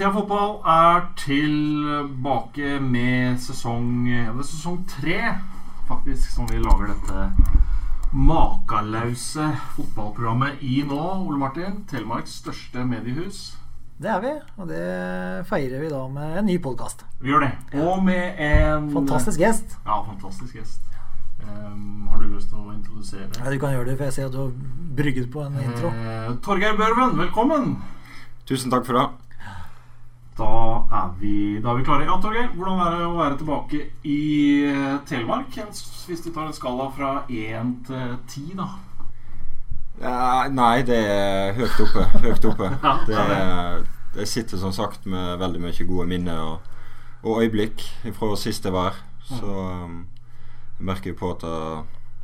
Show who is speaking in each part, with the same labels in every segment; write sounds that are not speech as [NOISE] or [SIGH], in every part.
Speaker 1: Thea Fotball er tilbake med sesong ja, det er sesong tre, faktisk, som vi lager dette makalause fotballprogrammet i nå. Ole Martin, Telemarks største mediehus.
Speaker 2: Det er vi, og det feirer vi da med en ny podkast.
Speaker 1: Vi gjør det. Og med en
Speaker 2: Fantastisk gjest.
Speaker 1: Ja, fantastisk gjest. Um, har du lyst til å introdusere?
Speaker 2: Ja, du kan gjøre det, for jeg ser at du har brygget på en intro.
Speaker 1: Eh, Torgeir Børven, velkommen.
Speaker 3: Tusen takk for det.
Speaker 1: Da er vi, da er vi klare. Ja, Torgeir, hvordan er det å være tilbake i eh, Telemark? Hvis du tar en skala fra én til ti, da.
Speaker 3: Ja, nei, det er høyt oppe. Høyt oppe. [LAUGHS]
Speaker 1: Ja,
Speaker 3: Det er, jeg sitter som sagt med veldig mye gode minner og, og øyeblikk fra sist jeg var her. Så um, jeg merker jo på at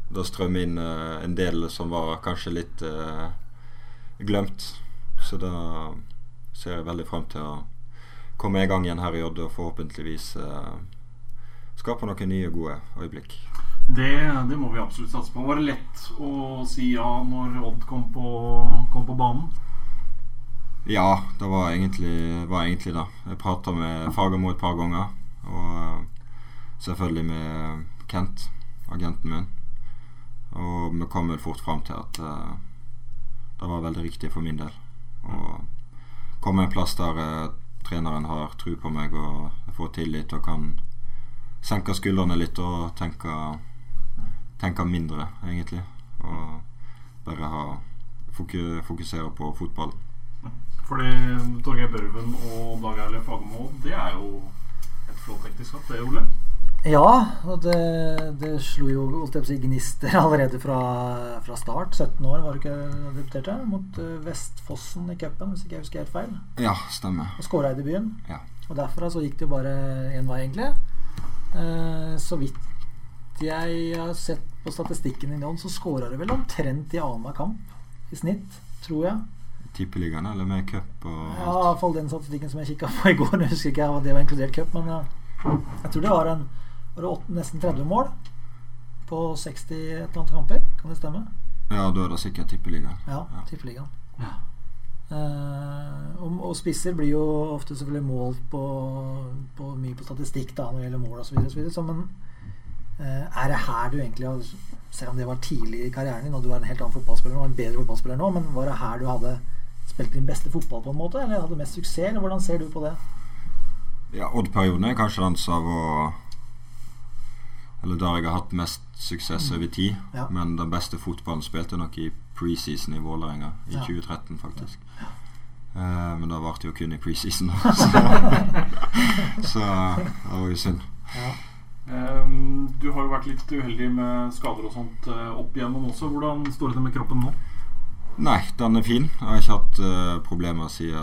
Speaker 3: det, strømmer inn eh, en del som var kanskje litt uh, glemt. Så da ser jeg veldig frem til å komme i gang igjen her i Odd og forhåpentligvis eh, skape noen nye, gode øyeblikk.
Speaker 1: Det, det må vi absolutt satse på. Var det lett å si ja når Odd kom på, kom på banen?
Speaker 3: Ja, det var egentlig, var egentlig det. Jeg prata med Fagermo et par ganger. Og eh, selvfølgelig med Kent, agenten min. Og vi kom vel fort fram til at eh, det var veldig riktig for min del. Å komme en plass der eh, treneren har tro på meg og jeg får tillit og kan senke skuldrene litt og tenke, tenke mindre, egentlig. Og bare ha, fokusere på fotball.
Speaker 1: Fordi Torgeir Børven og Dag Erle Fagermo, det er jo et flott ekteskap, det, Ole?
Speaker 2: Ja, og det, det slo jo si, gnister allerede fra, fra start. 17 år var du ikke debuterte mot eh, Vestfossen i cupen, hvis ikke jeg husker helt feil.
Speaker 3: Ja, stemmer.
Speaker 2: Og skåra i debuten.
Speaker 3: Ja.
Speaker 2: Og derfra så gikk det jo bare én vei, egentlig. Eh, så vidt jeg har sett på statistikken din, Jon, så skåra du vel omtrent i annenhver kamp i snitt, tror jeg.
Speaker 3: Tippeligaen, eller med cup og
Speaker 2: Ja, i hvert fall den statistikken som jeg kikka på i går. [LAUGHS] Jeg husker ikke om det var inkludert cup, men ja. jeg tror det var, en, var det nesten 30 mål på 60 et eller annet kamper. Kan det stemme?
Speaker 3: Ja, da er det sikkert tippeligaen.
Speaker 2: Ja,
Speaker 3: Ja.
Speaker 2: Tippeligaen. Eh, og, og spisser blir jo ofte selvfølgelig målt på, på mye på statistikk da, når det gjelder mål osv. Så videre, så, men uh, er det her du egentlig har Selv om det var tidlig i karrieren din, og du er en helt annen fotballspiller nå, en bedre fotballspiller nå, men var det her du hadde spilt din beste fotball på en måte? Eller hadde mest suksess? Eller hvordan ser du på det?
Speaker 3: Ja, Odd-perioden er kanskje den som var Eller der jeg har hatt mest suksess over tid.
Speaker 2: Ja.
Speaker 3: Men den beste fotballen spilte jeg nok i preseason i Vålerenga i
Speaker 2: Ja.
Speaker 3: 2013, faktisk. Eh, men det varte jo kun i preseason. [LAUGHS] Så, så det var jo synd.
Speaker 2: Ja.
Speaker 1: Um, du har jo vært litt uheldig med skader og sånt uh, opp igjennom også. Hvordan står det til med kroppen nå?
Speaker 3: Nei, den er fin. Jeg har ikke hatt uh, problemer siden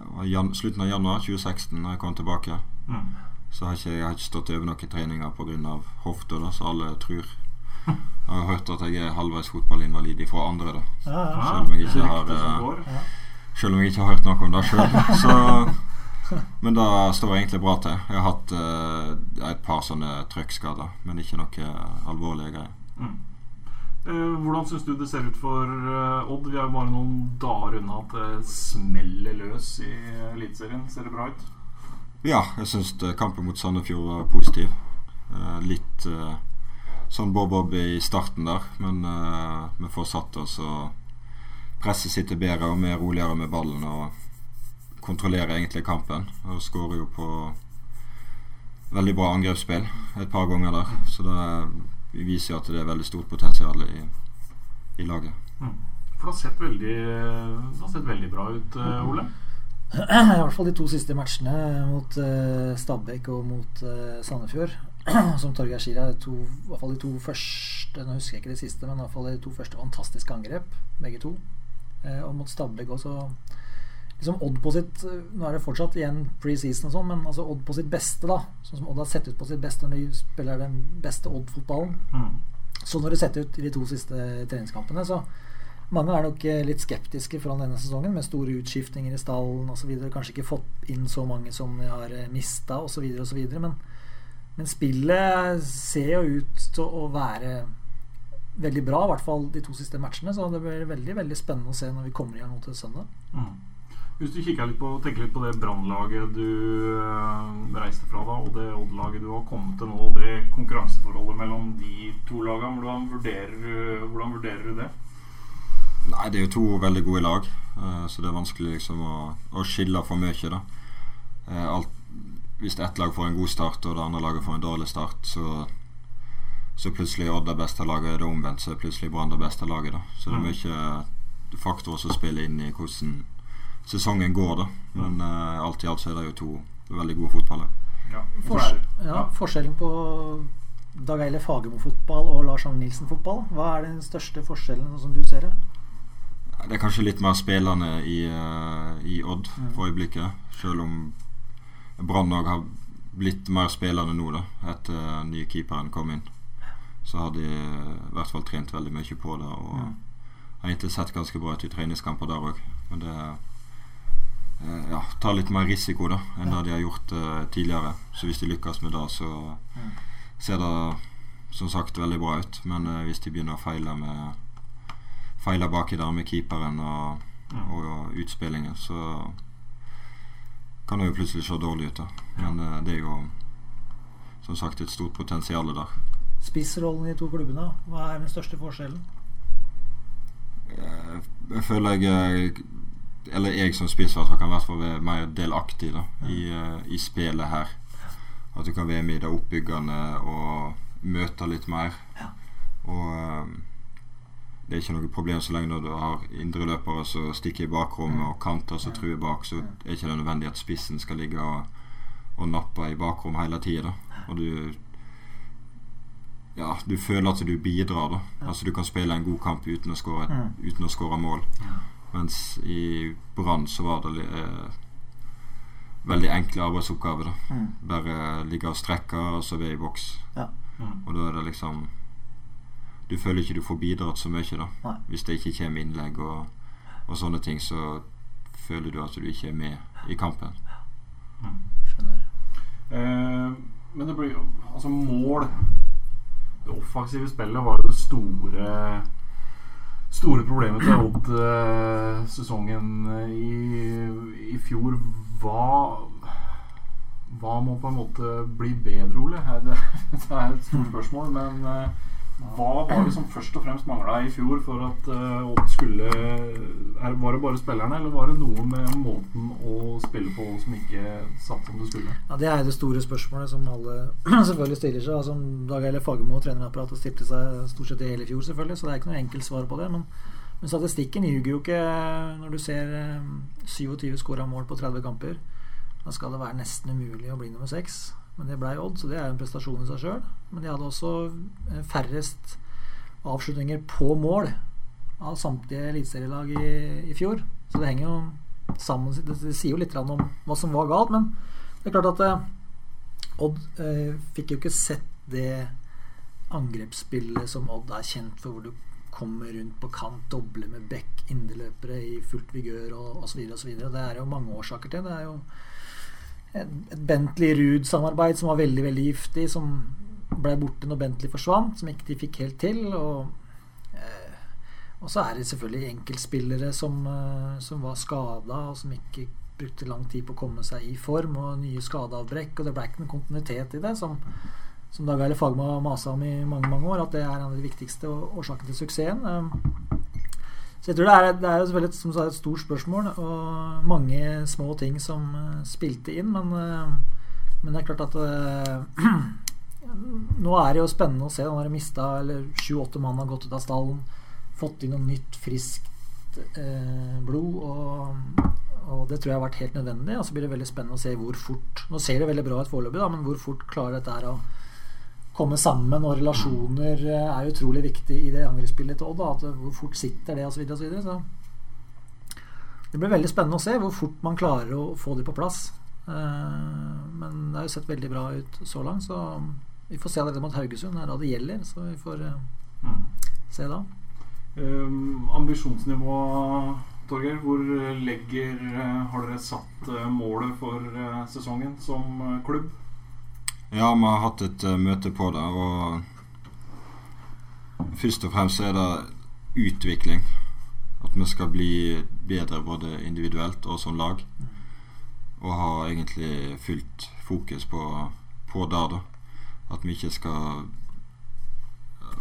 Speaker 3: ja, jan slutten av januar 2016, da jeg kom tilbake.
Speaker 1: Mm.
Speaker 3: Så har ikke, jeg har ikke stått over noen treninger pga. hofta, da, så alle tror. Jeg har hørt at jeg er halvveis fotballinvalid fra andre, da.
Speaker 2: Ja, ja.
Speaker 3: Selv om jeg ikke har, eh.
Speaker 2: Ja.
Speaker 3: Selv om jeg ikke har hørt noe om det sjøl. [LAUGHS] Men det står egentlig bra til. Jeg har hatt eh, et par sånne trøkkskader, men ikke noe alvorlige greier.
Speaker 1: Mm. Eh, hvordan syns du det ser ut for eh, Odd? Vi er jo bare noen dager unna at det smeller løs i Eliteserien. Ser det bra ut?
Speaker 3: Ja, jeg syns kampen mot Sandefjord var positiv. Eh, litt eh, sånn bob-bob i starten der, men eh, vi får satt oss og presset sitter bedre og mer roligere med ballen og kontrollerer egentlig kampen. Og skårer jo på veldig bra angrepsspill et par ganger der, så det viser jo at det er veldig stort potensial i, i laget.
Speaker 1: Mm. For det har sett veldig, det har sett veldig bra ut, eh, Ole. [CLEARS THROAT]
Speaker 2: I hvert fall de to siste matchene mot uh, Stabæk og mot uh, Sandefjord. [CLEARS THROAT] Som Torgeir sier, er to, i hvert fall de to første Nå husker jeg ikke det siste, men i hvert fall de to første fantastiske angrep, begge to. Uh, og mot Stabæk også. Liksom Odd på sitt Nå er det fortsatt igjen preseason og sånn, men altså Odd på sitt beste, da. Sånn som Odd har sett ut på sitt beste når de spiller den beste Odd-fotballen.
Speaker 1: Mm.
Speaker 2: Så når det setter ut i de to siste treningskampene, så mange er nok eh, litt skeptiske foran denne sesongen, med store utskiftninger i stallen osv. Kanskje ikke fått inn så mange som de har mista osv. osv. Men, men spillet ser jo ut til å være veldig bra, i hvert fall de to siste matchene. Så det blir veldig veldig spennende å se når vi kommer i gang til søndag.
Speaker 1: Mm. Hvis du kikker litt på, tenker litt på det brannlaget du uh, reiste fra, da, og det Odd-laget du har kommet til nå, og det konkurranseforholdet mellom de to lagene, hvordan vurderer, hvordan vurderer du det?
Speaker 3: Nei, det er jo to veldig gode lag, uh, så det er vanskelig liksom å, å skille for mye, da. Uh, alt, hvis ett lag får en god start, og det andre laget får en dårlig start, så så plutselig er Odd det beste laget. Er det omvendt, så er plutselig Brann det beste laget. da Så det er mye faktorer som spiller inn i hvordan sesongen går, da. Men uh, alt i alt så er det jo to veldig gode fotballag.
Speaker 1: Ja.
Speaker 2: Fors ja, forskjellen på Dag Eile Fagermo-fotball og Lars Arne Nilsen-fotball, hva er den største forskjellen, sånn som du ser det?
Speaker 3: Det er kanskje litt mer spillende i, uh, i Odd for øyeblikket. Selv om Brann òg har blitt mer spillende nå, da etter den nye keeperen kom inn. Så har de i hvert fall trent veldig mye på det. Og
Speaker 2: Ja.
Speaker 3: har egentlig sett ganske bra ut i treningskamper der òg. Men det eh, ja, tar litt mer risiko da enn
Speaker 2: Ja.
Speaker 3: det de har gjort uh, tidligere. Så hvis de lykkes med det, så
Speaker 2: ja.
Speaker 3: ser det som sagt veldig bra ut. Men uh, hvis de begynner å feile med Feile baki der med keeperen og, og, og utspillingen, så kan det jo plutselig se dårlig ut. da Men eh, det er jo som sagt et stort potensial der.
Speaker 2: Spissrollen i de to klubbene, hva er den største forskjellen?
Speaker 3: Eh, jeg føler jeg eh, Eller jeg som spissvarsler kan i hvert fall være mer delaktig da, i, i spillet her. At du kan være med i det oppbyggende og møte litt mer.
Speaker 2: Ja.
Speaker 3: Og det er ikke noe problem så lenge når du har indreløpere som stikker i bakrommet, og kanter som truer bak, så er ikke det nødvendig at spissen skal ligge og, og nappe i bakrom hele tida. Og du ja, du føler at du bidrar. da Altså Du kan spille en god kamp uten å skåre, et-
Speaker 2: Mm.
Speaker 3: uten å skåre mål. Mens i Brann så var det eh, veldig enkle arbeidsoppgaver. da
Speaker 2: Mm.
Speaker 3: Bare ligge og strekke, og så være i boks.
Speaker 1: Mm.
Speaker 3: Og da er det liksom Du føler ikke du får bidratt så mye, da.
Speaker 2: Nei.
Speaker 3: Hvis det ikke kommer innlegg og, og sånne ting, så føler du at du ikke er med i kampen.
Speaker 2: Skjønner.
Speaker 1: Eh, men det blir jo Altså, mål Det offensive spillet var jo det store Store problemet til Odd eh, sesongen i, i fjor. Hva Hva må på en måte bli bedre, Ole? Det, det er et stort spørsmål, men eh, hva var det som først og fremst mangla i fjor for at Odd uh, skulle er, Var det bare spillerne, eller var det noe med måten å spille på som ikke satt som det skulle?
Speaker 2: Ja, Det er det store spørsmålet som alle [CLEARS THROAT] selvfølgelig stiller seg. Altså, Dag Eile Fagermo og trenerapparatet stilte seg stort sett i hele fjor, selvfølgelig, så det er ikke noe enkelt svar på det. Men, men statistikken ljuger jo ikke når du ser eh, 27 skåra mål på 30 kamper. Da skal det være nesten umulig å bli nummer seks. Men det blei Odd, så det er jo en prestasjon i seg sjøl. Men de hadde også eh, færrest avslutninger på mål av samtlige eliteserielag i, i fjor. Så det henger jo sammen Det, sier jo litt om hva som var galt, men det er klart at eh, Odd eh, fikk jo ikke sett det angrepsspillet som Odd er kjent for, hvor du kommer rundt på kant, dobler med bekk, indreløpere i fullt vigør og osv. osv. Det er jo mange årsaker til. Det er jo et, et Bentley Ruud-samarbeid som var veldig veldig giftig, som ble borte når Bentley forsvant, som ikke de fikk helt til. Og, eh, og så er det selvfølgelig enkeltspillere som, eh, som var skada, og som ikke brukte lang tid på å komme seg i form, og nye skadeavbrekk. Og det ble ikke noen kontinuitet i det, som, som Dag Eile Fagma masa om i mange mange år, at det er en av de viktigste årsakene til suksessen. Så jeg tror det er, det er jo selvfølgelig som sagt, et stort spørsmål, og mange små ting som eh, spilte inn, men, eh, men det er klart at eh, [CLEARS THROAT] Nå er det jo spennende å se. Nå har de mista sju-åtte mann har gått ut av stallen. Fått inn noe nytt, friskt eh, blod. Og, og det tror jeg har vært helt nødvendig. Og så blir det veldig spennende å se hvor fort Nå ser det veldig bra ut foreløpig, men hvor fort klarer dette her å komme sammen. Og relasjoner eh, er utrolig viktig i det angrepsspillet til Odd. At hvor fort sitter det, osv. Så, videre, og så, videre, så det blir veldig spennende å se hvor fort man klarer å få det på plass. Eh, Men det har jo sett veldig bra ut så langt, så vi får se allerede mot Haugesund. Det er da det gjelder, så vi får eh,
Speaker 1: Mm.
Speaker 2: se da.
Speaker 1: Um, ambisjonsnivå, Torgeir. Hvor legger eh, Har dere satt eh, målet for eh, sesongen som eh, klubb?
Speaker 3: Ja, vi har hatt et uh, møte på det, og først og fremst er det utvikling. At vi skal bli bedre både individuelt og som lag. Og har egentlig fullt fokus på, på det, da. At vi ikke skal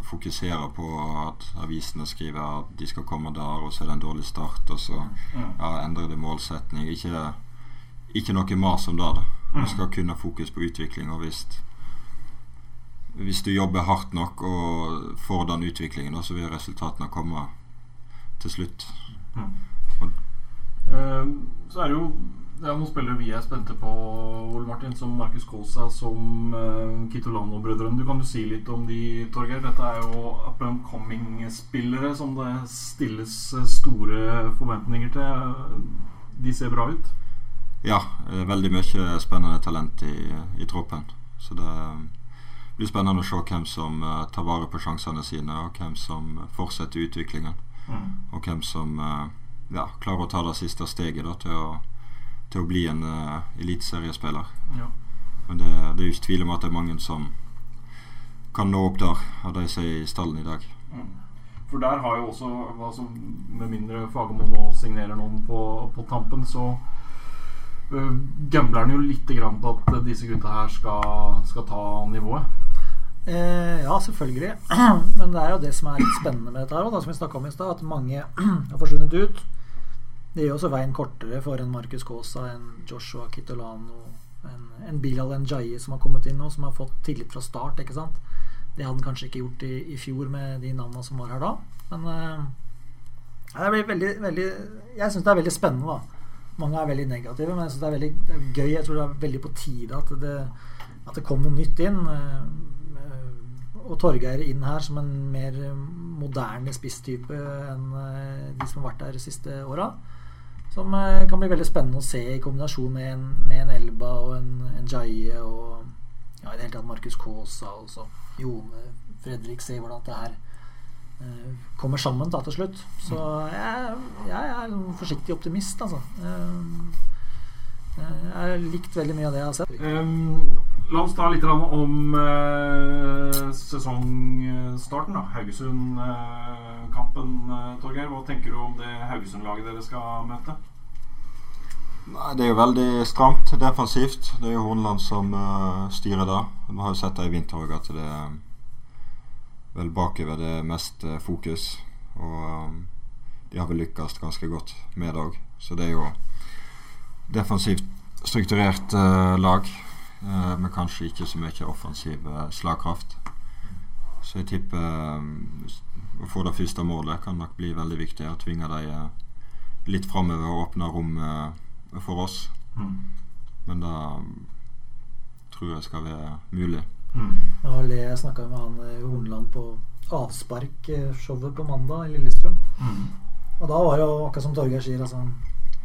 Speaker 3: fokusere på at avisene skriver at de skal komme der, og så er det en dårlig start, og så ja, endrer det målsetning. Ikke, ikke noe mas om det. da.
Speaker 1: Mm.
Speaker 3: Vi skal kun ha fokus på utvikling. Og hvis, hvis du jobber hardt nok og får den utviklingen, så vil resultatene komme til slutt.
Speaker 1: Eh, så er det jo det er noen spillere vi er spente på, Ole Martin, som Markus Kolsa, som uh, Kitolano-brødrene. Du kan jo si litt om de, Torgeir. Dette er jo up and coming-spillere som det stilles store forventninger til. De ser bra ut.
Speaker 3: Ja, er veldig mye spennende talent i, i troppen. Så det blir spennende å se hvem som eh, tar vare på sjansene sine, og hvem som fortsetter utviklingen. Og hvem som eh, ja, klarer å ta det siste steget da, til, å, til å bli en uh, eliteseriespiller.
Speaker 1: Ja.
Speaker 3: Men det, det er jo ikke tvil om at det er mange som kan nå opp der, av de som er i stallen i dag.
Speaker 1: Mm. For der har jo også altså, Med mindre Fagermo nå signerer noen på, på tampen, så gambler han jo litt grann på at disse gutta her skal, skal ta nivået.
Speaker 2: Eh, ja, selvfølgelig. [CLEARS THROAT] Men det er jo det som er litt spennende med dette her, da, som vi snakka om i stad, at mange [CLEARS THROAT] har forsvunnet ut. Det gjør også veien kortere for en Marcus Kaasa, en Joshua Kitolano, en, en Bilal Njaye som har kommet inn nå, som har fått tillit fra start. ikke sant? Det hadde han kanskje ikke gjort i, i fjor med de navnene som var her da. Men eh, det blir veldig, veldig Jeg syns det er veldig spennende, da. Mange er veldig negative, men jeg synes det er veldig det er gøy. Jeg tror det er veldig på tide at det, at det kom noe nytt inn. eh, Og Torgeir inn her som en mer moderne spisstype enn eh, de som har vært der de siste åra. Som eh, kan bli veldig spennende å se i kombinasjon med en, med en Elba og en, en Jaye og ja, i det hele tatt Markus Kaasa og så Jone Fredrik. Se hvordan det her kommer sammen da til slutt. Så jeg, jeg er en forsiktig optimist, altså. Eh, Jeg har likt veldig mye av det jeg har sett.
Speaker 1: Um, la oss ta litt om uh, sesongstarten. da Haugesund-kampen, uh, Torgeir. Hva tenker du om det Haugesund-laget dere skal møte?
Speaker 3: Nei, Det er jo veldig stramt defensivt. Det er jo Hornland som uh, styrer da. Vi har jo sett det i vinter òg, at det er vel bakover det mest eh, fokus. Og eh, de har vel lykkes ganske godt med det òg. Så det er jo defensivt strukturert eh, lag, eh, men kanskje ikke så mye offensiv eh, slagkraft. Så jeg tipper eh, å få det første målet kan nok bli veldig viktig. Å tvinge dem litt framover og åpne rom for oss.
Speaker 1: Mm.
Speaker 3: Men det tror jeg skal være mulig.
Speaker 1: Mm.
Speaker 2: Det var det jeg snakka med han eh, Horneland på avspark-showet på mandag i Lillestrøm.
Speaker 1: Mm.
Speaker 2: Og da var det jo akkurat som Torgeir sier, altså,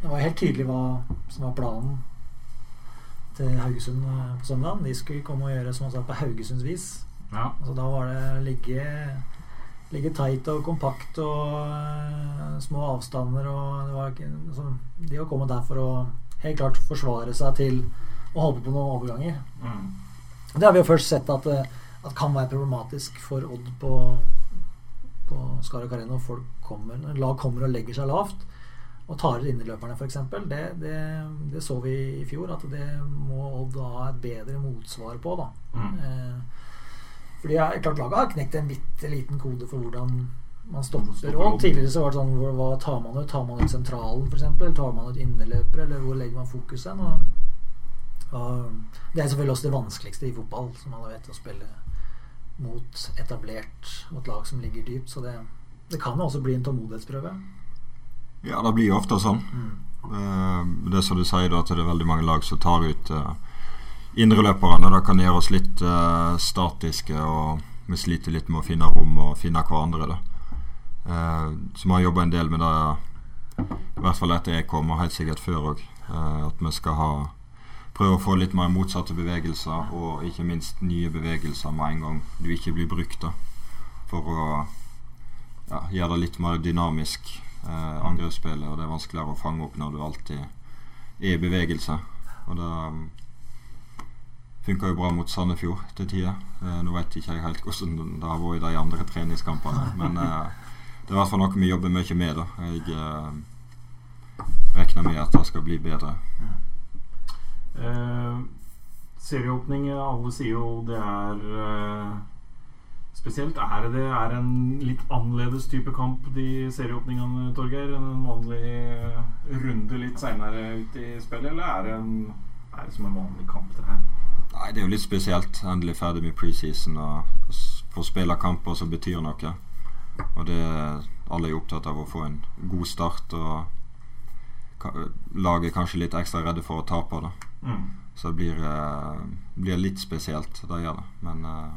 Speaker 2: det var helt tydelig hva som var planen til Haugesund eh, på søndag. De skulle komme og gjøre som han sa, på Haugesunds vis.
Speaker 1: Ja.
Speaker 2: Altså, da var det ligge, ligge tight og kompakt og uh, små avstander og det var altså, De har kommet der for å helt klart forsvare seg til å holde på noen overganger.
Speaker 1: Mm.
Speaker 2: Det har vi jo først sett at, eh, at kan være problematisk for Odd på, på Skaret Karino. Folk kommer, lag kommer og legger seg lavt og tar ut innerløperne, f.eks. Det, det, det så vi i fjor, at det må Odd ha et bedre motsvar på. da
Speaker 1: Mm.
Speaker 2: eh, fordi jeg, klart Laget har knekt en bitte liten kode for hvordan man stopper.
Speaker 1: Odd.
Speaker 2: tidligere så var det sånn hvor, Hva tar man ut? Tar man ut sentralen, f.eks.? Tar man ut innerløpere? Eller hvor legger man fokuset? Og det er selvfølgelig også det vanskeligste i fotball, som alle vet, å spille mot etablert Mot lag som ligger dypt. Så det, det kan jo også bli en tålmodighetsprøve.
Speaker 3: Ja, det blir jo ofte sånn. Mm. det er som du sier, da, at det er veldig mange lag som tar ut uh, indreløperne. Det kan gjøre oss litt uh, statiske, og vi sliter litt med å finne rom og finne hverandre. Eh, så vi har jobba en del med det, i hvert fall etter jeg kom, og helt sikkert før òg. at vi skal ha prøve å få litt mer motsatte bevegelser, og ikke minst nye bevegelser med en gang du ikke blir brukt. da For å ja, gjøre det litt mer dynamisk eh, angrepsspillet, og det er vanskeligere å fange opp når du alltid er i bevegelse. Og det um, funka jo bra mot Sandefjord til tider. Eh, nå vet ikke jeg helt hvordan det har vært i de andre treningskampene, men, eh, det er i hvert fall noe vi jobber mye med. da Jeg eh, regner med at det skal bli bedre.
Speaker 1: Eh, serieåpning, alle sier jo det er eh, spesielt. Er det er en litt annerledes type kamp, de serieåpningene, Torgeir, enn en vanlig eh, runde litt seinere ut i spillet? Eller er det, en, er det som en vanlig kamp, det her?
Speaker 3: Nei, det er jo litt spesielt. Endelig ferdig med preseason og få spille kamper som betyr noe. Og det alle er opptatt av å få en god start og laget kanskje litt ekstra redde for å tape. da
Speaker 1: Mm.
Speaker 3: Så det blir, eh, blir litt spesielt, det gjør det. Men eh,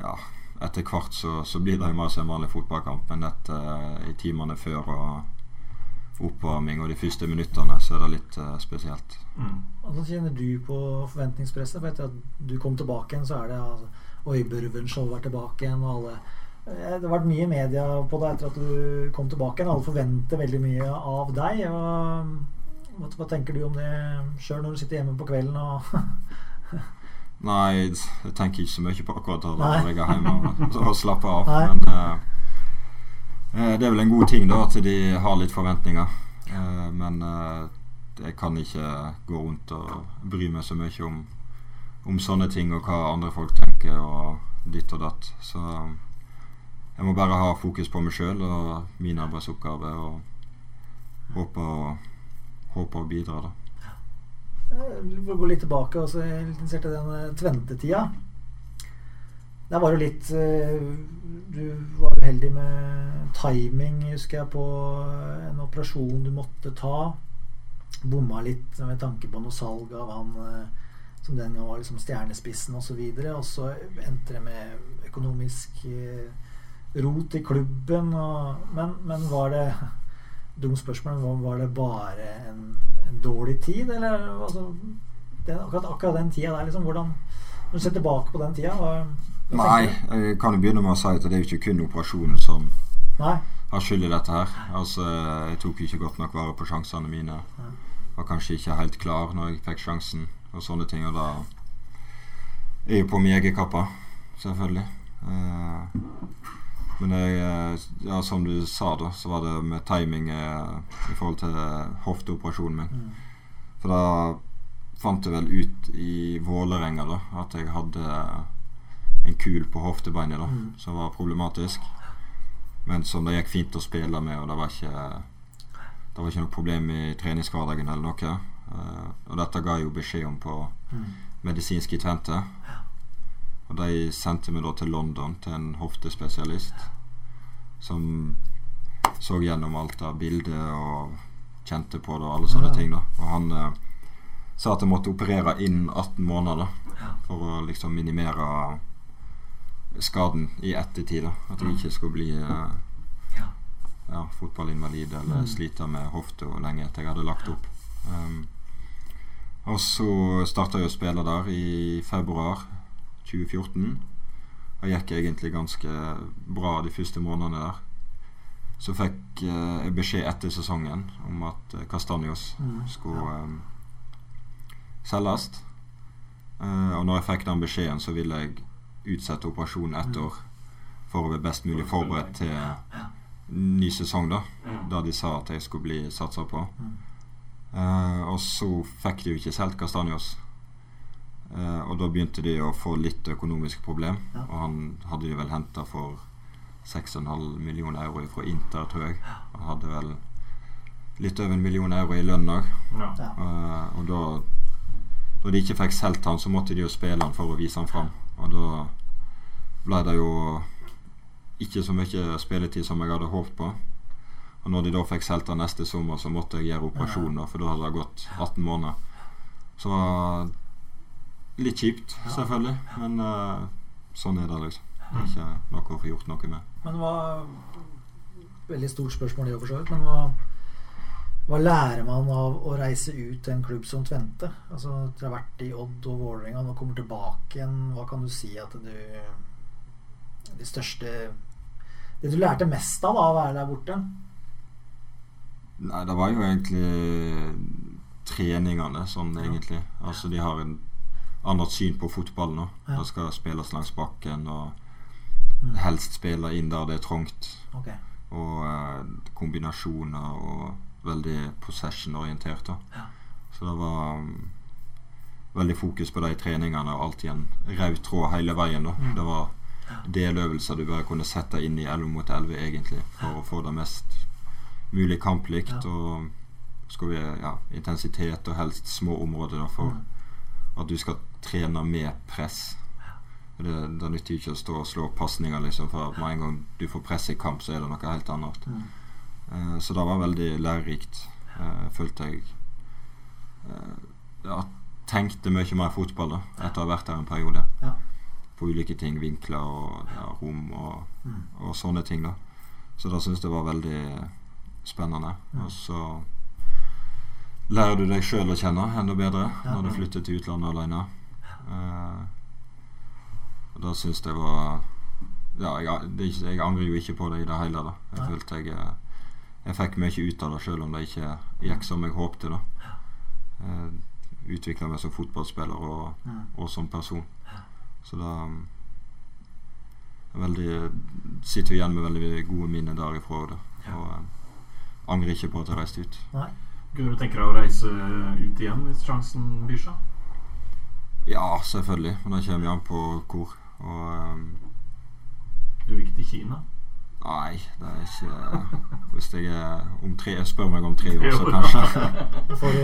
Speaker 3: ja, etter hvert så, så blir det jo mer som en vanlig fotballkamp. Men dette eh, i timene før og oppvarming og de første minuttene, så er det litt spesielt.
Speaker 1: Mm.
Speaker 2: Hvordan kjenner du på forventningspresset? For etter at du kom tilbake igjen, så er det altså, Øyburven-show er tilbake igjen, og alle Det har vært mye media på deg etter at du kom tilbake. Alle forventer veldig mye av deg. Og, hva, tenker du om det sjøl når du sitter hjemme på kvelden og [LAUGHS]
Speaker 3: Nei, jeg tenker ikke så mye på akkurat det når jeg er hjemme og, og slapper av.
Speaker 2: Nei.
Speaker 3: Men eh, det er vel en god ting da at de har litt forventninger. Uh, men uh, jeg kan ikke gå rundt og bry meg så mye om, om sånne ting og hva andre folk tenker og ditt og datt. Så jeg må bare ha fokus på meg sjøl og min arbeidsoppgave og håpe å, håpe å bidra, da.
Speaker 2: Eh, For å gå litt tilbake og så til litt i den eh, Tvente-tida. Der var jo litt eh, Du var uheldig med timing, husker jeg, på eh, en operasjon du måtte ta. Bomma litt med tanke på noe salg av han eh, som den var liksom stjernespissen osv. Og så endte det med økonomisk eh, rot i klubben. Og, men, men var det Dumt spørsmål. Var, var det bare en, en dårlig tid, eller altså, den, akkurat, akkurat den tida der, liksom, hvordan Når du ser tilbake på den tida, hva, hva
Speaker 3: Nei, jeg kan jo begynne med å si at det er jo ikke kun operasjonen som
Speaker 2: Nei.
Speaker 3: har skyld i dette her. Altså, jeg tok jo ikke godt nok vare på sjansene mine.
Speaker 2: Ja.
Speaker 3: Var kanskje ikke helt klar når jeg fikk sjansen og sånne ting. Og da er jo på meg egen kappe, selvfølgelig. Eh, men jeg, eh, ja, som du sa, da, så var det med timing eh, i forhold til hofteoperasjonen min.
Speaker 2: Mm.
Speaker 3: For da fant jeg vel ut i Vålerenga da at jeg hadde en kul på hoftebeinet da,
Speaker 2: Mm.
Speaker 3: som var problematisk. Men som det gikk fint å spille med, og det var ikke Det var ikke noe problem i treningshverdagen eller noe. Eh, og dette ga jeg jo beskjed om på
Speaker 2: Mm.
Speaker 3: medisinsk i Tvente. Og de sendte meg da til London til en hoftespesialist som så gjennom alt av bildet og kjente på det og alle sånne
Speaker 2: Ja.
Speaker 3: ting. da Og han eh, sa at jeg måtte operere innen 18 måneder
Speaker 2: da
Speaker 3: for å liksom minimere skaden i ettertid. da At jeg ikke skulle bli eh,
Speaker 2: Ja.
Speaker 3: ja, fotballinvalid eller
Speaker 2: Mm.
Speaker 3: slite med hofta lenge etter jeg hadde lagt opp. Um, og så starta jeg å spille der i februar 2014. Og gikk egentlig ganske bra de første månedene der. Så fikk eh, jeg beskjed etter sesongen om at eh, Castanjos
Speaker 2: Mm.
Speaker 3: skulle
Speaker 2: Ja.
Speaker 3: eh, selges. Eh, og når jeg fikk den beskjeden, så ville jeg utsette operasjonen ett
Speaker 2: Mm.
Speaker 3: år for å være best mulig forberedt til ny sesong, da. Da de sa at jeg skulle bli satsa på. Eh, og så fikk de jo ikke solgt Castanjos. Eh, og da begynte de å få litt økonomisk problem.
Speaker 2: Ja.
Speaker 3: Og han hadde de vel henta for 6,5 millioner euro fra Inter, tror jeg. Han hadde vel litt over en million euro i lønn òg.
Speaker 1: Ja.
Speaker 3: Eh, og da Når de ikke fikk solgt han, så måtte de jo spille han for å vise han fram. Og da ble det jo ikke så mye spilletid som jeg hadde håpet på. Og når de da fikk solgt han neste sommer, så måtte jeg gjøre operasjon, da, for da hadde det gått 18 måneder. Så litt kjipt, selvfølgelig. Men uh, sånn er det, liksom. Det er ikke noe å få gjort noe med.
Speaker 2: Men hva Veldig stort spørsmål, det, for så vidt. Men hva, hva lærer man av å reise ut til en klubb som Tvente? Altså, Dere har vært i Odd og Vålerenga, nå kommer tilbake igjen. Hva kan du si at du Det største Det du lærte mest av da, å være der borte?
Speaker 3: Nei, det var jo egentlig treningene, sånn egentlig. Altså, de har en annet syn på fotball nå.
Speaker 2: Ja.
Speaker 3: Det skal spilles langs bakken, og
Speaker 2: Mm.
Speaker 3: helst spille inn der det er trangt.
Speaker 2: Okay.
Speaker 3: Og eh, kombinasjoner og veldig possession-orientert.
Speaker 2: Ja.
Speaker 3: Så det var um, veldig fokus på de treningene og alltid en rød tråd hele veien.
Speaker 1: Mm.
Speaker 3: Det var deløvelser du bare kunne sette inn i 11 mot 11 egentlig, for å få det mest mulig kamplikt.
Speaker 2: Ja.
Speaker 3: Og skal vi, ja, intensitet og helst små områder da, for
Speaker 2: Mm.
Speaker 3: At du skal trene med press. Det, det nytter ikke å stå og slå pasninger, liksom, for med en gang du får press i kamp, så er det noe helt annet.
Speaker 2: Mm.
Speaker 3: Uh, så det var veldig lærerikt, uh, følte jeg. Uh, jeg tenkte mye mer fotball da, etter å ha vært der en periode.
Speaker 2: Ja.
Speaker 3: På ulike ting, vinkler og ja, rom og,
Speaker 2: Mm.
Speaker 3: og sånne ting. da Så da syns jeg det var veldig spennende.
Speaker 2: Mm.
Speaker 3: Og så lærer du deg sjøl å kjenne enda bedre
Speaker 2: Ja.
Speaker 3: når du flytter til utlandet alene. Uh, da syns jeg var Ja, jeg, det jeg angrer jo ikke på det i det hele. da Jeg
Speaker 2: ja.
Speaker 3: følte jeg eh, Jeg fikk mye ut av det, sjøl om det ikke gikk som jeg håpte. da uh, Utvikla meg som fotballspiller og,
Speaker 2: Mm.
Speaker 3: og som person. Så da er veldig, sitter igjen med veldig gode minner derifra. Da. Og uh, angrer ikke på at jeg reiste ut.
Speaker 2: Nei.
Speaker 1: Kunne du tenke deg å reise ut igjen hvis sjansen byr seg?
Speaker 3: Ja, selvfølgelig. Men det kommer jo an på hvor. Og um,
Speaker 1: Du vil ikke til Kina?
Speaker 3: nei, det er ikke Hvis jeg er om tre jeg Spør meg om tre år, så [LAUGHS] kanskje.
Speaker 2: Får du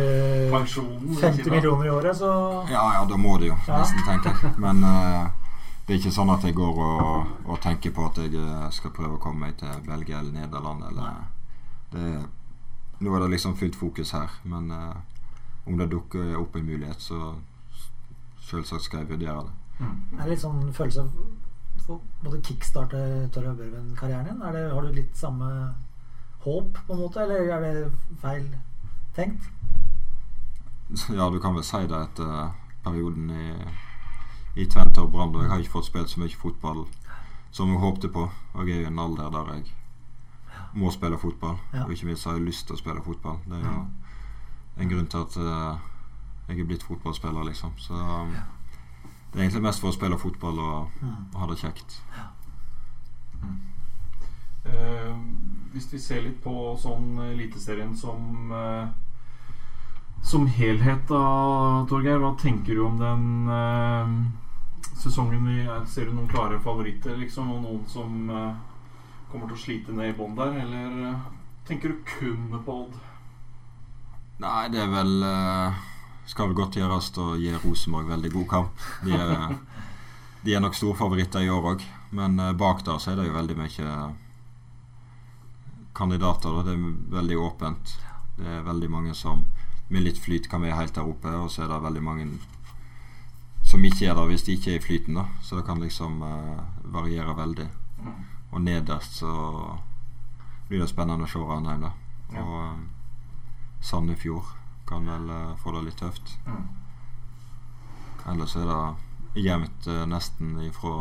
Speaker 1: Pensjonen
Speaker 2: 50
Speaker 1: Kina?
Speaker 2: millioner i året, så
Speaker 3: Ja, ja, da må det jo,
Speaker 2: Ja.
Speaker 3: nesten, tenker jeg. Men uh, det er ikke sånn at jeg går og, og tenker på at jeg eh, skal prøve å komme meg til Belgia eller Nederland. Eller, det, nå er det liksom fullt fokus her. Men eh, om det dukker opp en mulighet, så selvsagt skal jeg vurdere det.
Speaker 1: Mm.
Speaker 2: er det litt sånn følelse av for å kickstarte Torre Børven-karrieren din? Er det, har du litt samme håp, på en måte, eller er det feil tenkt? [LAUGHS]
Speaker 3: Ja, du kan vel si det etter perioden i, i Tvente og Brann. Jeg har ikke fått spilt så mye fotball som jeg håpte på. Og jeg er i en alder der jeg må spille fotball.
Speaker 2: Ja.
Speaker 3: Og ikke minst har jeg lyst til å spille fotball. Det er jo en grunn til at uh, jeg er blitt fotballspiller, liksom. Så um, det er egentlig mest for å spille fotball og,
Speaker 2: Mm.
Speaker 3: og ha det kjekt.
Speaker 1: Eh, hvis vi ser litt på sånn Eliteserien som uh, Som helhet, da, Torgeir. Hva tenker du om den eh, sesongen? Vi er, ser du noen klare favoritter, liksom? Og noen som eh, kommer til å slite ned i bånn der? Eller eh, tenker du kun på Odd?
Speaker 3: Nei, det er vel eh, Skal vel godt gjøres å gi Rosenborg veldig god kamp. De er, [LAUGHS] de er nok storfavoritter i år òg, men eh, bak der så er det jo veldig mye kandidater. Det er veldig åpent. Det er veldig mange som med litt flyt kan være helt der oppe, og så er det veldig mange som ikke er der hvis de ikke er i flyten. da Så det kan liksom eh, variere veldig. Og nederst så blir det spennende å se Ranheim, da.
Speaker 1: Ja.
Speaker 3: Og eh, Sandefjord kan vel eh, få det litt tøft.
Speaker 1: Mm.
Speaker 3: Ellers er det jevnt eh, nesten ifra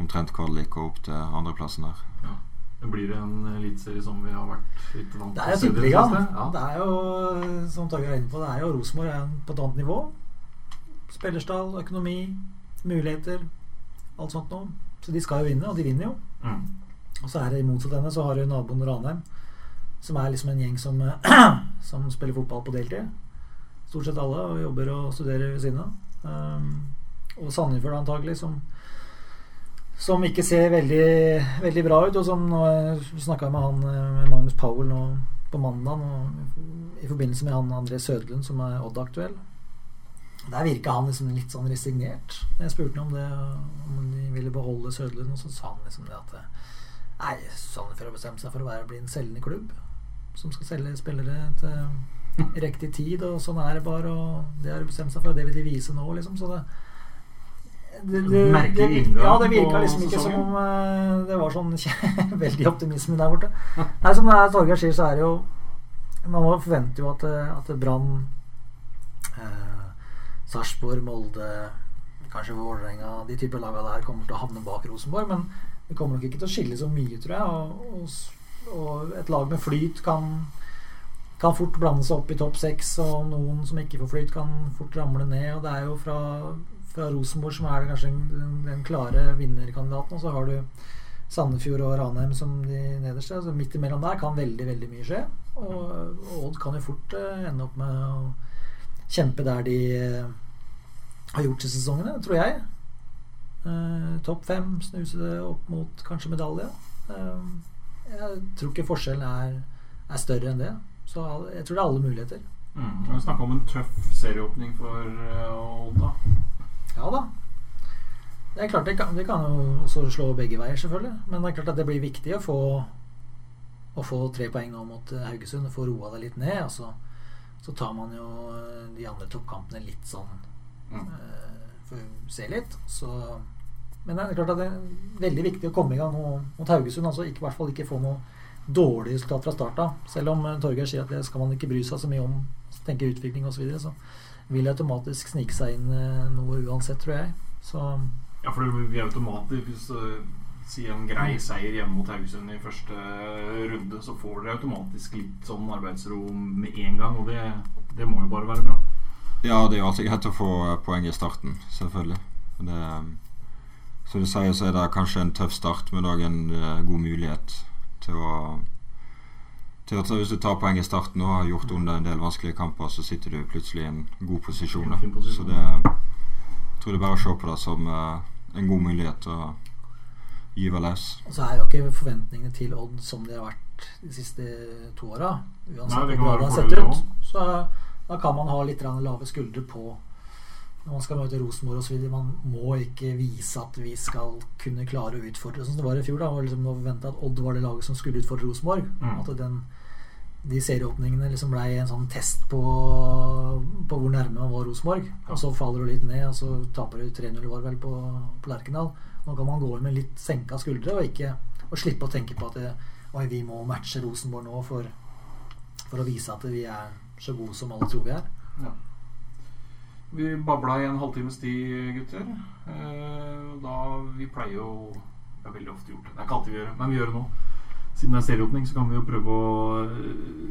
Speaker 3: omtrent kvalik og opp til andreplassen her. Ja.
Speaker 1: Det blir en eliteserie som vi har vært litt vant til.
Speaker 2: Det er jo
Speaker 1: tydelig,
Speaker 2: tippeligaen.
Speaker 1: Ja.
Speaker 2: Det er jo, som Torgeir er inne på, det er jo Rosenborg på et annet nivå. Spillerstall, økonomi, muligheter, alt sånt noe. Så de skal jo vinne, og de vinner jo.
Speaker 1: Mm.
Speaker 2: Og så er det i motsatt ende så har du naboen Ranheim, som er liksom en gjeng som, [CLEARS THROAT] som spiller fotball på deltid. Stort sett alle, og jobber og studerer ved siden av. Um, og Sandefjord antagelig, som som ikke ser veldig, veldig bra ut. Og som snakka med han eh, med Magnus Powell nå på mandag i forbindelse med han André Sødlund, som er Odd-aktuell. Der virka han liksom litt sånn resignert. Jeg spurte ham om det Om de ville beholde Sødlund, og så sa han liksom det at Nei, Sandefjord har bestemt seg for å være, bli en selgende klubb. Som skal selge spillere til riktig tid, og sånn er det bare. Og det har de bestemt seg for, og det vil de vise nå, liksom. Så det det, det, det, ja, det virka liksom ikke som om eh, det var sånn [LAUGHS] veldig optimisme der borte. Nei, Som Torgeir sier, så er det jo Man må forvente jo at, at Brann, eh, Sarpsborg, Molde, kanskje Vålerenga De typer laga der kommer til å havne bak Rosenborg. Men det kommer nok ikke til å skille så mye, tror jeg. Og, og, og et lag med flyt kan kan fort blande seg opp i topp seks, og noen som ikke får flyt, kan fort ramle ned. Og det er jo fra, fra Rosenborg, som er kanskje den, den klare vinnerkandidaten. Og så har du Sandefjord og Ranheim som de nederste. Altså midt imellom der kan veldig veldig mye skje. Og, og Odd kan jo fort uh, ende opp med å kjempe der de uh, har gjort i sesongene, tror jeg. Eh, Topp fem, snuse opp mot kanskje medalje. jeg tror ikke forskjellen er, er, større enn det. Så jeg tror det er alle muligheter.
Speaker 1: Mm. Vi snakke om en tøff serieåpning for Odd, da.
Speaker 2: Ja da. Det er klart det kan, det kan jo også slå begge veier, selvfølgelig. Men det er klart at det blir viktig å få, å få tre poeng nå mot eh, Haugesund få roa deg litt ned. Og så, tar man jo eh, de andre toppkampene litt sånn mm. uh, For å se litt. Så, men det er klart at det er veldig viktig å komme i gang mot Haugesund. Altså ikke, I hvert fall ikke få noe dårlig resultat fra start av. Selv om Torgeir sier at det skal man ikke bry seg så mye om, tenke utvikling osv., så, videre, så vil det automatisk snike seg inn noe uansett, tror jeg. Så
Speaker 1: ja, for vi er automatisk Si en grei seier hjemme mot Haugesund i første runde, så får dere automatisk litt sånn arbeidsro med en gang. Og det, det må jo bare være bra.
Speaker 3: Ja, det er jo alltid greit å få poeng i starten, selvfølgelig. Det, som du sier, så er det kanskje en tøff start, men òg en god mulighet til å til at Hvis du tar poeng i starten og har gjort under en del vanskelige kamper, så sitter du plutselig i en god posisjon. En posisjon. Så det jeg tror det er bare å se på det som en god mulighet til å gyve løs.
Speaker 2: Og så er jo ikke forventningene til Odd som de har vært de siste to åra. Uansett hvordan det har sett ut. Så da kan man ha litt lave skuldre på når man skal møte Rosenborg osv. Man må ikke vise at vi skal kunne klare å utfordre, sånn som det var i fjor. da, og liksom vente at Odd var det laget som skulle utfordre Rosenborg. Mm. At den, de serieåpningene liksom blei en sånn test på, på hvor nærme man var Rosenborg. Og så faller du litt ned, og så taper du 3-0 var vel på, på Lerkendal. Nå kan man gå med litt senka skuldre og, ikke, og slippe å tenke på at det, oi, vi må matche Rosenborg nå for, for, å vise at vi er så gode som alle tror vi er. Ja.
Speaker 1: Vi babla i en halvtimes tid, gutter. Eh, da Vi pleier jo Vi har veldig ofte gjort det. Det er ikke alltid vi gjør det, men vi gjør det nå siden det er serieåpning, så kan vi jo prøve å eh,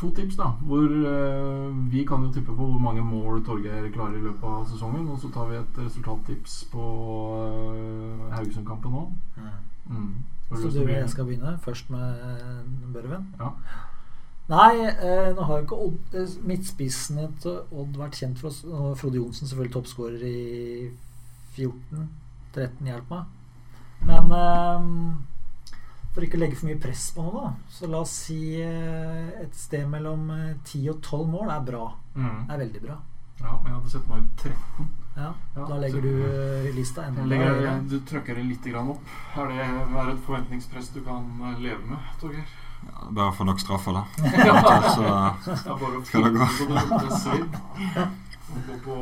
Speaker 1: To tips, da. Hvor uh, Vi kan jo tippe på hvor mange mål Torgeir klarer i løpet av sesongen. Og så tar vi et resultattips på uh, Haugesund-kampen nå. Mm.
Speaker 2: Mm. Så du vil jeg skal begynne? Først med Børven? Ja. Nei, eh, nå har jo ikke Odd, midtspissene til Odd vært kjent for oss. Frode Johnsen selvfølgelig toppskårer i 14. 13, hjelp meg. Men eh, for ikke å legge for mye press på noe, da. Så la oss si eh, et sted mellom 10 eh, og 12 mål er bra. Mm. Er veldig bra.
Speaker 1: Ja, men jeg hadde sett meg ut 13.
Speaker 2: Ja, ja Da legger du uh, lista enda
Speaker 1: høyere. Du trykker det litt opp. Er det er et forventningspress du kan leve med, Torgeir?
Speaker 3: Ja, [LAUGHS] [LAUGHS] bare få nok straffer, da. ja. Så skal det
Speaker 2: gå.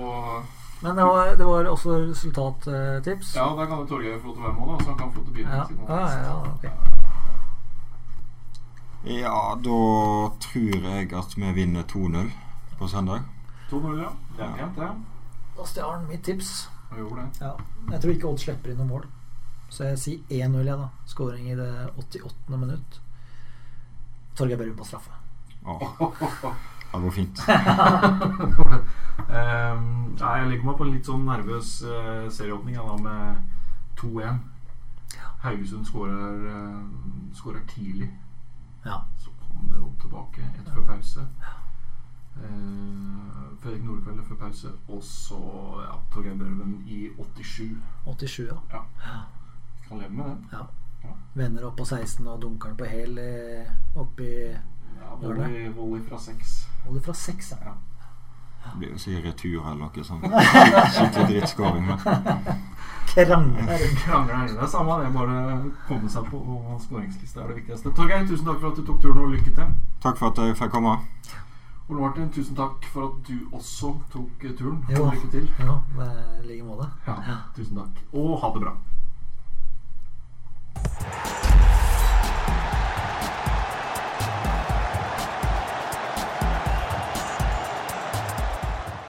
Speaker 2: [LAUGHS] Men det var, det var også resultattips.
Speaker 1: Ja, der kan Torgeir få lov til å være med, òg, så han kan få lov til å begynne.
Speaker 2: Ja. Ja, ja, okay.
Speaker 3: Ja, da tror jeg at vi vinner 2-0 på søndag.
Speaker 1: 2-0, ja. Det er pent, det.
Speaker 2: Da stjal han mitt tips.
Speaker 1: Jeg gjorde det.
Speaker 2: Ja. Jeg tror ikke Odd slipper inn noe mål. Så jeg sier 1-0, jeg, da. Skåring i det 88. minutt. Torgeir Børum på straffe.
Speaker 3: Oh. Det går fint.
Speaker 1: um, [LAUGHS] nei, jeg legger meg på en litt sånn nervøs uh, serieåpning da, med 2-1. Haugesund skårer, uh, tidlig. Ja. Så kommer opp tilbake etter før pause. Uh, Fredrik Nordkveld før pause. Og så ja, Torgeir Børven i 87.
Speaker 2: 87, ja. ja.
Speaker 1: Kan leve med det. Ja.
Speaker 2: ja. Vender opp på 16 og dunker den på hæl oppi
Speaker 1: ja, volley, volley fra 6.
Speaker 2: Volley fra 6, ja.
Speaker 3: Det blir jo sikkert retur eller noe sånt. [LAUGHS] Skikkelig drittskåring
Speaker 2: krangler.
Speaker 1: krangler. Det er samme det, bare komme seg på skåringslista er det viktigste. Torgeir, tusen takk for at du tok turen, og lykke til.
Speaker 3: Takk for at jeg fikk komme.
Speaker 1: Ole Martin, tusen takk for at du også tok eh, turen. Jo, lykke til.
Speaker 2: Jo, I like måte.
Speaker 1: Ja, tusen takk. Og ha det bra.